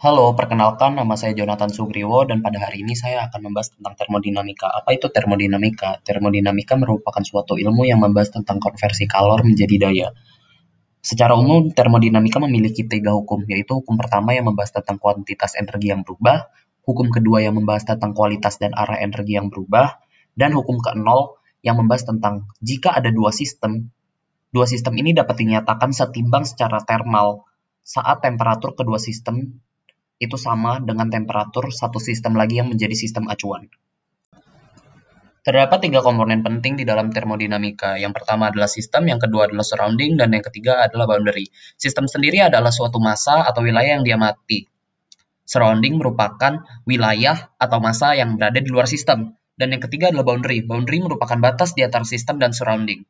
Halo, perkenalkan nama saya Jonathan Sugriwo dan pada hari ini saya akan membahas tentang termodinamika. Apa itu termodinamika? Termodinamika merupakan suatu ilmu yang membahas tentang konversi kalor menjadi daya. Secara umum, termodinamika memiliki tiga hukum, yaitu hukum pertama yang membahas tentang kuantitas energi yang berubah, hukum kedua yang membahas tentang kualitas dan arah energi yang berubah, dan hukum ke-0 yang membahas tentang jika ada dua sistem, dua sistem ini dapat dinyatakan setimbang secara termal saat temperatur kedua sistem itu sama dengan temperatur satu sistem lagi yang menjadi sistem acuan. Terdapat tiga komponen penting di dalam termodinamika. Yang pertama adalah sistem, yang kedua adalah surrounding, dan yang ketiga adalah boundary. Sistem sendiri adalah suatu massa atau wilayah yang diamati. Surrounding merupakan wilayah atau massa yang berada di luar sistem. Dan yang ketiga adalah boundary. Boundary merupakan batas di antara sistem dan surrounding.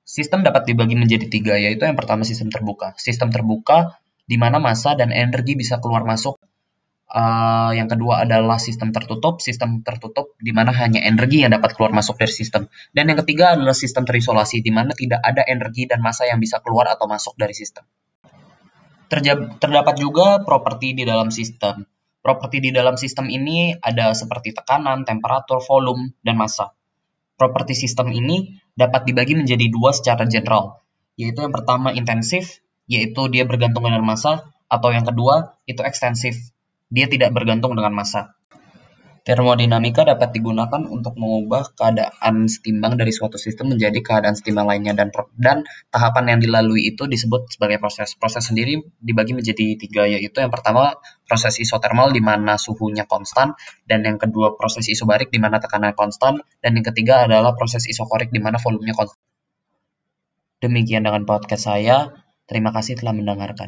Sistem dapat dibagi menjadi tiga, yaitu yang pertama sistem terbuka. Sistem terbuka di mana massa dan energi bisa keluar masuk. Uh, yang kedua adalah sistem tertutup, sistem tertutup di mana hanya energi yang dapat keluar masuk dari sistem. Dan yang ketiga adalah sistem terisolasi di mana tidak ada energi dan massa yang bisa keluar atau masuk dari sistem. Terja terdapat juga properti di dalam sistem. Properti di dalam sistem ini ada seperti tekanan, temperatur, volume, dan massa. Properti sistem ini dapat dibagi menjadi dua secara general, yaitu yang pertama intensif yaitu dia bergantung dengan massa, atau yang kedua, itu ekstensif, dia tidak bergantung dengan massa. Termodinamika dapat digunakan untuk mengubah keadaan setimbang dari suatu sistem menjadi keadaan setimbang lainnya dan dan tahapan yang dilalui itu disebut sebagai proses. Proses sendiri dibagi menjadi tiga yaitu yang pertama proses isotermal di mana suhunya konstan dan yang kedua proses isobarik di mana tekanan konstan dan yang ketiga adalah proses isokorik di mana volumenya konstan. Demikian dengan podcast saya. Terima kasih telah mendengarkan.